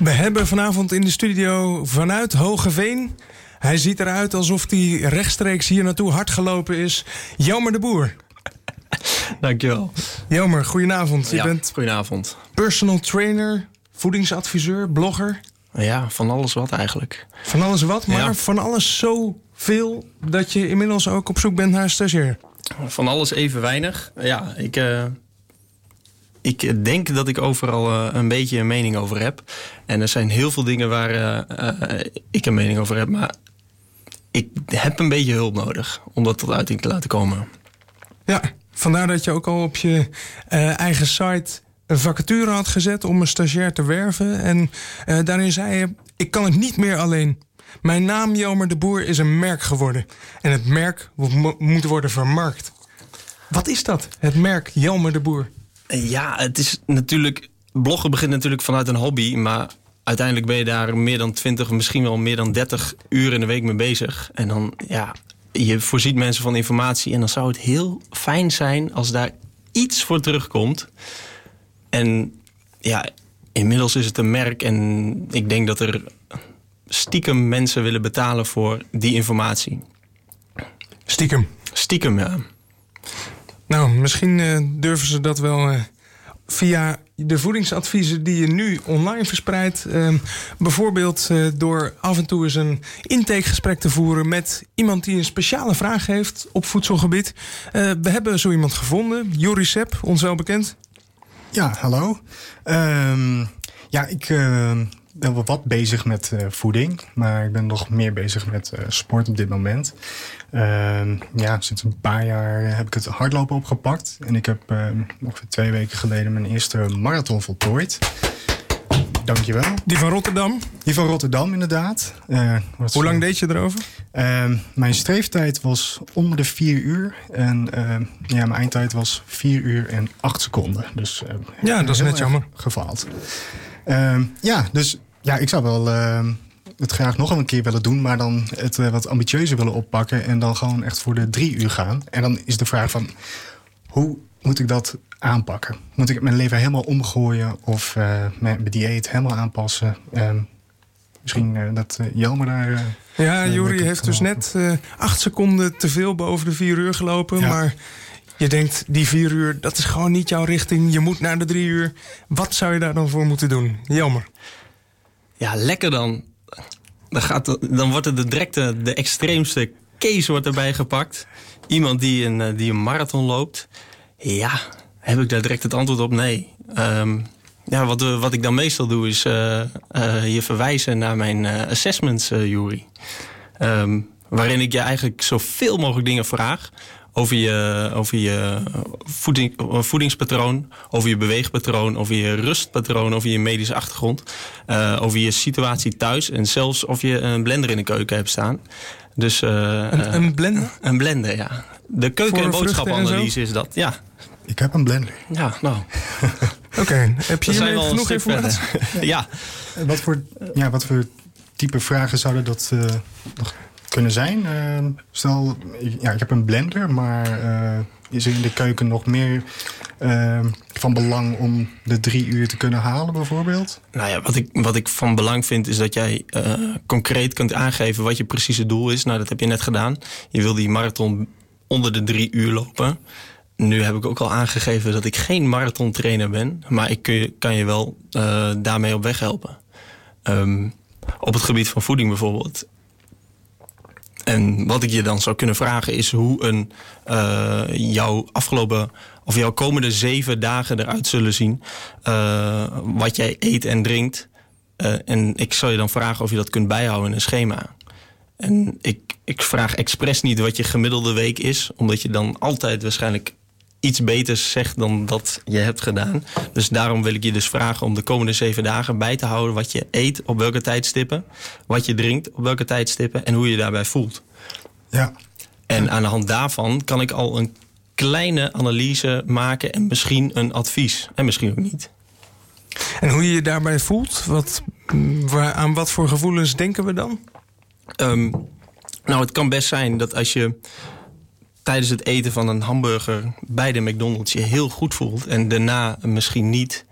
We hebben vanavond in de studio vanuit Hogeveen. Hij ziet eruit alsof hij rechtstreeks hier naartoe hard gelopen is. Jelmer de Boer. Dankjewel. Jelmer, goedenavond. Je ja, bent goedenavond. personal trainer, voedingsadviseur, blogger. Ja, van alles wat eigenlijk. Van alles wat, maar Ja. van alles zoveel dat je inmiddels ook op zoek bent naar een stagiair. Van alles even weinig. Ja, ik, eh, ik denk dat ik overal eh, een beetje een mening over heb. En er zijn heel veel dingen waar eh, eh, ik een mening over heb. Maar ik heb een beetje hulp nodig om dat tot uiting te laten komen. Ja, vandaar dat je ook al op je eigen site een vacature had gezet om een stagiair te werven. En daarin zei je: Ik kan het niet meer alleen. Mijn naam Jelmer de Boer is een merk geworden. En het merk mo- moet worden vermarkt. Wat is dat, het merk Jelmer de Boer? Ja, het is natuurlijk. Bloggen begint natuurlijk vanuit een hobby, maar uiteindelijk ben je daar meer dan 20, misschien wel meer dan 30 uur in de week mee bezig. En dan, ja, je voorziet mensen van informatie en dan zou het heel fijn zijn als daar iets voor terugkomt. En ja, inmiddels is het een merk en ik denk dat er stiekem mensen willen betalen voor die informatie. Stiekem. Stiekem, ja. Nou, misschien eh, durven ze dat wel eh, via de voedingsadviezen die je nu online verspreidt. eh, bijvoorbeeld eh, door af en toe eens een intakegesprek te voeren met iemand die een speciale vraag heeft op voedselgebied. We hebben zo iemand gevonden, Jori Sepp, ons wel bekend. Ja, hallo. Ehm, ja, ik eh, ben wel wat bezig met eh, voeding, maar ik ben nog meer bezig met eh, sport op dit moment. Ehm, ja, sinds een paar jaar heb ik het hardlopen opgepakt. En ik heb eh, ongeveer twee weken geleden mijn eerste marathon voltooid. Dankjewel. Die van Rotterdam. Die van Rotterdam, inderdaad. Eh, Hoe lang deed je erover? Ehm, mijn streeftijd was om de 4 uur. En ehm, ja, mijn eindtijd was 4 uur en 8 seconden. Dus Ja, dat is net jammer. Gefaald. Ehm, ja, dus ja, ik zou wel ehm, het graag nog een keer willen doen. Maar dan het eh, wat ambitieuzer willen oppakken. En dan gewoon echt voor de drie uur gaan. En dan is de vraag van... Hoe moet ik dat aanpakken? Moet ik mijn leven helemaal omgooien? Of eh, mijn dieet helemaal aanpassen? Ehm, misschien eh, dat eh, Jelmer daar... Ja, Jori kan- heeft dus net acht seconden te veel boven de vier uur gelopen. Ja. Maar je denkt, die vier uur, dat is gewoon niet jouw richting. Je moet naar de drie uur. Wat zou je daar dan voor moeten doen? Jammer. Ja, lekker dan. Dan, gaat, dan wordt het de directe, de extreemste case wordt erbij gepakt. Iemand die een, eh, die een marathon loopt. Ja, heb ik daar direct het antwoord op? Nee. Ehm, ja, wat, wat ik dan meestal doe is eh, eh, je verwijzen naar mijn eh, assessments, Jury. Ehm, waarin ik je eigenlijk zoveel mogelijk dingen vraag. Over je, over je voeding, voedingspatroon, over je beweegpatroon, over je rustpatroon, over je medische achtergrond, eh, over je situatie thuis en zelfs of je een blender in de keuken hebt staan. Dus, eh, Een, eh, een blender? een blender, ja. De keuken- Voor en boodschappenanalyse is dat, ja. Ik heb een blender. Ja, nou, Oké, heb je een genoeg informatie? ja, En Wat voor, ja, wat voor type vragen zouden dat eh, nog kunnen zijn? Eh, stel, ja, ik heb een blender, maar eh, is er in de keuken nog meer eh, van belang om de drie uur te kunnen halen, bijvoorbeeld? Nou ja, wat ik, wat ik van belang vind is dat jij eh, concreet kunt aangeven wat je precieze doel is. Nou, dat heb je net gedaan. Je wil die marathon onder de drie uur lopen. Nu heb ik ook al aangegeven dat ik geen marathontrainer ben. Maar ik kun kan je wel eh, daarmee op weg helpen. Ehm, op het gebied van voeding bijvoorbeeld. En wat ik je dan zou kunnen vragen is hoe een, eh, jouw afgelopen of jouw komende zeven dagen eruit zullen zien. eh, wat jij eet en drinkt. Eh, en ik zal je dan vragen of je dat kunt bijhouden in een schema. En ik, ik vraag expres niet wat je gemiddelde week is, omdat je dan altijd waarschijnlijk iets beters zegt dan dat je hebt gedaan. Dus daarom wil ik je dus vragen om de komende zeven dagen bij te houden wat je eet op welke tijdstippen, wat je drinkt op welke tijdstippen en hoe je je daarbij voelt. Ja. En aan de hand daarvan kan ik al een kleine analyse maken en misschien een advies. En misschien ook niet. En hoe je je daarbij voelt? Wat, waar, aan wat voor gevoelens denken we dan? Ehm, nou, het kan best zijn dat als je tijdens het eten van een hamburger bij de McDonald's je heel goed voelt en daarna misschien niet,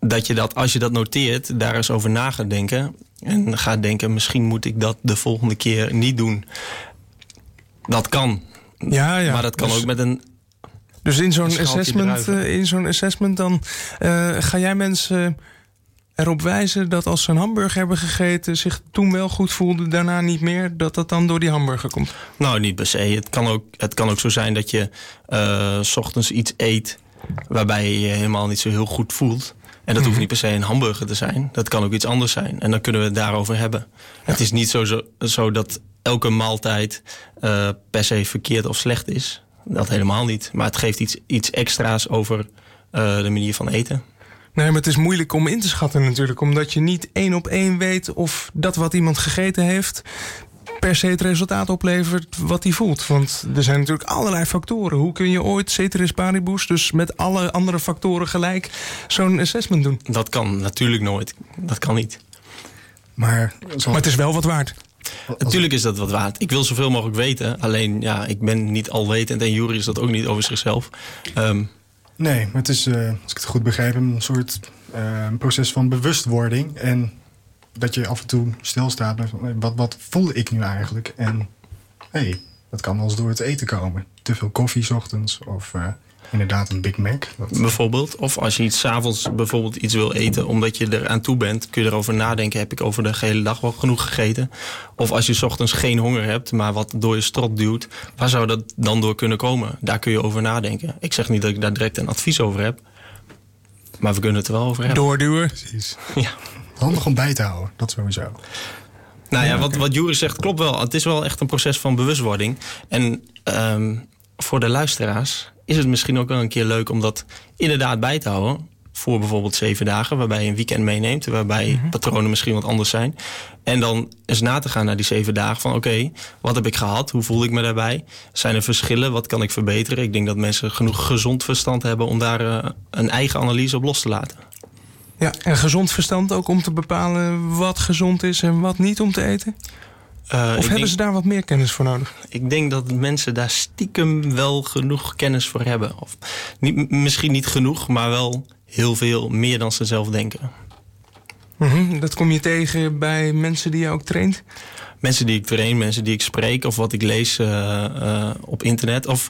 dat je dat, als je dat noteert, daar eens over na gaat denken. En gaat denken, misschien moet ik dat de volgende keer niet doen. Dat kan. Ja, ja. Maar dat kan Dus- ook met een Dus in zo'n assessment, eh, in zo'n assessment dan eh, ga jij mensen erop wijzen dat als ze een hamburger hebben gegeten, zich toen wel goed voelden, daarna niet meer, dat dat dan door die hamburger komt. Nou, niet per se. Het kan ook, het kan ook zo zijn dat je eh, s ochtends iets eet waarbij je je helemaal niet zo heel goed voelt. En dat hoeft niet per se een hamburger te zijn. Dat kan ook iets anders zijn. En dan kunnen we het daarover hebben. Het is niet zo, zo, zo dat elke maaltijd eh, per se verkeerd of slecht is. Dat helemaal niet. Maar het geeft iets, iets extra's over eh, de manier van eten. Nee, maar het is moeilijk om in te schatten natuurlijk, omdat je niet één op één weet of dat wat iemand gegeten heeft per se het resultaat oplevert wat hij voelt. Want er zijn natuurlijk allerlei factoren. Hoe kun je ooit ceteris paribus, dus met alle andere factoren gelijk, zo'n assessment doen? Dat kan natuurlijk nooit. Dat kan niet. Maar, zoals- Maar het is wel wat waard. Natuurlijk is dat wat waard. Ik wil zoveel mogelijk weten. Alleen, ja, ik ben niet alwetend. En Jury is dat ook niet over zichzelf. Ehm, Nee, maar het is, eh, als ik het goed begrijp, een soort eh, proces van bewustwording. En dat je af en toe stilstaat bij van, eh, wat, wat voel ik nu eigenlijk? En hé, hey, dat kan wel eens door het eten komen. Te veel koffie 's ochtends of inderdaad een Big Mac. Dat, bijvoorbeeld. Of als je iets 's avonds bijvoorbeeld iets wil eten omdat je er aan toe bent, kun je erover nadenken. Heb ik over de gehele dag wel genoeg gegeten? Of als je 's ochtends geen honger hebt, maar wat door je strot duwt, waar zou dat dan door kunnen komen? Daar kun je over nadenken. Ik zeg niet dat ik daar direct een advies over heb. Maar we kunnen het er wel over hebben. Doorduwen. Precies. Ja. Handig om bij te houden, dat sowieso. Nou ja, wat, wat Juris zegt klopt wel. Het is wel echt een proces van bewustwording. En ehm, voor de luisteraars is het misschien ook wel een keer leuk om dat inderdaad bij te houden. Voor bijvoorbeeld zeven dagen, waarbij je een weekend meeneemt. Waarbij patronen misschien wat anders zijn. En dan eens na te gaan naar die zeven dagen van oké, wat heb ik gehad? Hoe voel ik me daarbij? Zijn er verschillen? Wat kan ik verbeteren? Ik denk dat mensen genoeg gezond verstand hebben om daar eh, een eigen analyse op los te laten. Ja, en gezond verstand ook om te bepalen wat gezond is en wat niet om te eten? Eh, Of hebben denk- ze daar wat meer kennis voor nodig? Ik denk dat mensen daar stiekem wel genoeg kennis voor hebben. Of niet, misschien niet genoeg, maar wel heel veel meer dan ze zelf denken. Mhm, Dat kom je tegen bij mensen die je ook traint? Mensen die ik train, mensen die ik spreek of wat ik lees eh, eh, op internet. Of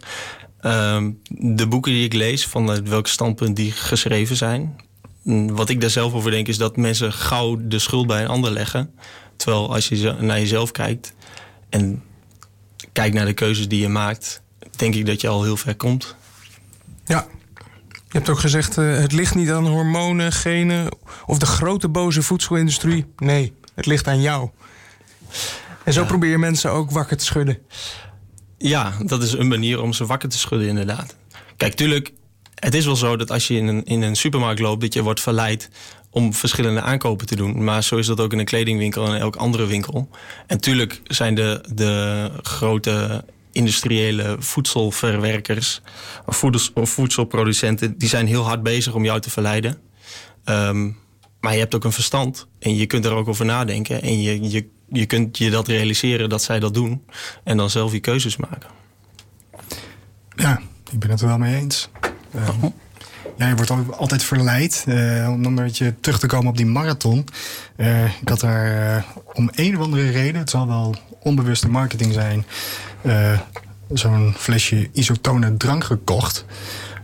ehm, de boeken die ik lees, vanuit welk standpunt die geschreven zijn. Mm, Wat ik daar zelf over denk is dat mensen gauw de schuld bij een ander leggen. Terwijl als je naar jezelf kijkt en kijkt naar de keuzes die je maakt, denk ik dat je al heel ver komt. Ja. Je hebt ook gezegd, eh, het ligt niet aan hormonen, genen of de grote boze voedselindustrie. Nee, het ligt aan jou. En zo Ja. probeer je mensen ook wakker te schudden. Ja, dat is een manier om ze wakker te schudden, inderdaad. Kijk, tuurlijk, het is wel zo dat als je in een, in een supermarkt loopt, dat je wordt verleid om verschillende aankopen te doen. Maar zo is dat ook in een kledingwinkel en elk andere winkel. En tuurlijk zijn de, de grote industriële voedselverwerkers of, of voedselproducenten, die zijn heel hard bezig om jou te verleiden. Ehm, maar je hebt ook een verstand en je kunt er ook over nadenken. En je, je, je kunt je dat realiseren dat zij dat doen. En dan zelf je keuzes maken. Ja, ik ben het er wel mee eens. Eh, ja, je wordt al- altijd verleid eh, om dan een beetje terug te komen op die marathon. Eh, ik had daar eh, om een of andere reden, het zal wel onbewuste marketing zijn, eh, zo'n flesje isotone drank gekocht.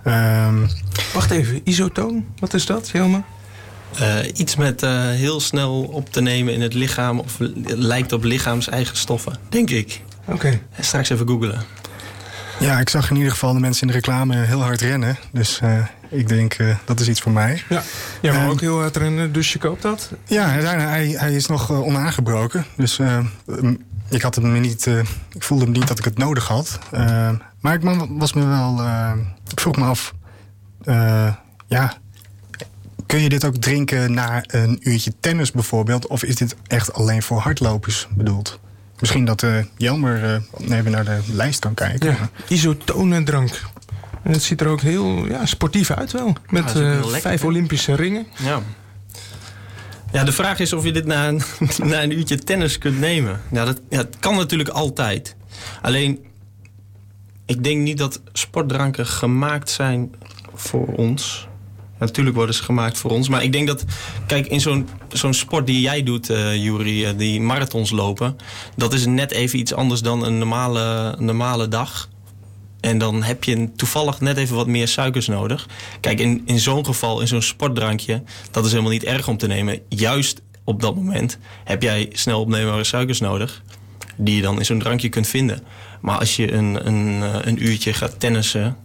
Ehm, Wacht even, isotoon, wat is dat, Jelma? Eh, iets met eh, heel snel op te nemen in het lichaam. Of lijkt op lichaams-eigen stoffen, denk ik. Oké. Straks even googelen. ja, ik zag in ieder geval de mensen in de reclame heel hard rennen. Dus eh, ik denk, eh, dat is iets voor mij. Ja, jij wil Ehm, ook heel hard rennen, dus je koopt dat? Ja, hij, hij, hij is nog eh, onaangebroken. Dus eh, ik, had hem niet, ik voelde hem niet dat ik het nodig had. Maar ik was me wel. ik vroeg me af. ja. Kun je dit ook drinken na een uurtje tennis bijvoorbeeld? Of is dit echt alleen voor hardlopers bedoeld? Misschien dat Jelmer even naar de lijst kan kijken. Ja, isotonendrank. En het ziet er ook heel ja, sportief uit wel. Met dat eh, vijf? Olympische ringen. Ja. Ja, de vraag is of je dit na een, na een uurtje tennis kunt nemen. Ja, dat, ja, het kan natuurlijk altijd. Alleen, ik denk niet dat sportdranken gemaakt zijn voor ons. Natuurlijk worden ze gemaakt voor ons. Maar ik denk dat, kijk, in zo'n zo'n sport die jij doet, uh, Jury, uh, die marathons lopen, dat is net even iets anders dan een normale, normale dag. En dan heb je toevallig net even wat meer suikers nodig. Kijk, in, in zo'n geval, in zo'n sportdrankje, dat is helemaal niet erg om te nemen. Juist op dat moment heb jij snel opneembare suikers nodig. Die je dan in zo'n drankje kunt vinden. Maar als je een, een, een uurtje gaat tennissen,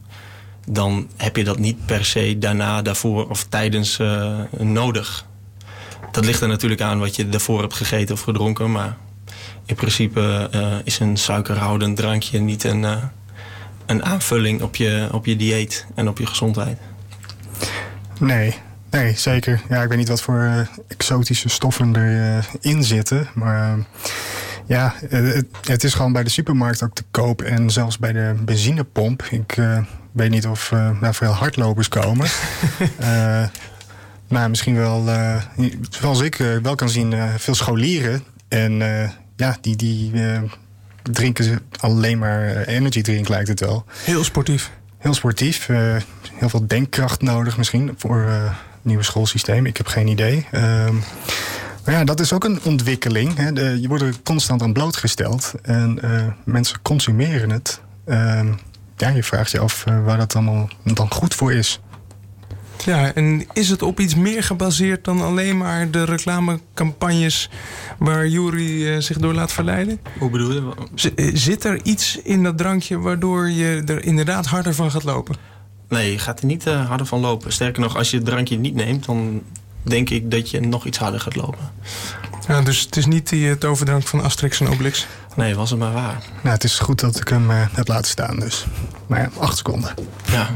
dan heb je dat niet per se daarna, daarvoor of tijdens uh, nodig. Dat ligt er natuurlijk aan wat je daarvoor hebt gegeten of gedronken. Maar in principe uh, is een suikerhoudend drankje niet een, een aanvulling op je, op je dieet en op je gezondheid. Nee, nee, zeker. Ja, ik weet niet wat voor exotische stoffen erin zitten. Maar ja, het, het, is gewoon bij de supermarkt ook te koop. En zelfs bij de benzinepomp. Ik weet niet of nou, veel hardlopers komen. maar misschien wel, zoals ik wel kan zien, veel scholieren. En ja, die, die drinken alleen maar energy drink, lijkt het wel. Heel sportief. Heel sportief. heel veel denkkracht nodig misschien voor het nieuwe schoolsysteem. Ik heb geen idee. Ehm, maar ja, dat is ook een ontwikkeling. Hè. De, je wordt er constant aan blootgesteld. En mensen consumeren het. Ehm, ja, je vraagt je af uh, waar dat allemaal dan goed voor is. Ja, en is het op iets meer gebaseerd dan alleen maar de reclamecampagnes waar Jury uh, zich door laat verleiden? Hoe bedoel je? Z zit er iets in dat drankje waardoor je er inderdaad harder van gaat lopen? Nee, je gaat er niet uh, harder van lopen. Sterker nog, als je het drankje niet neemt, dan denk ik dat je nog iets harder gaat lopen. Ja, dus het is niet die toverdrank van Asterix en Obelix? Nee, was het maar waar. Nou, het is goed dat ik hem uh, heb laten staan dus. Maar ja, acht seconden. Ja.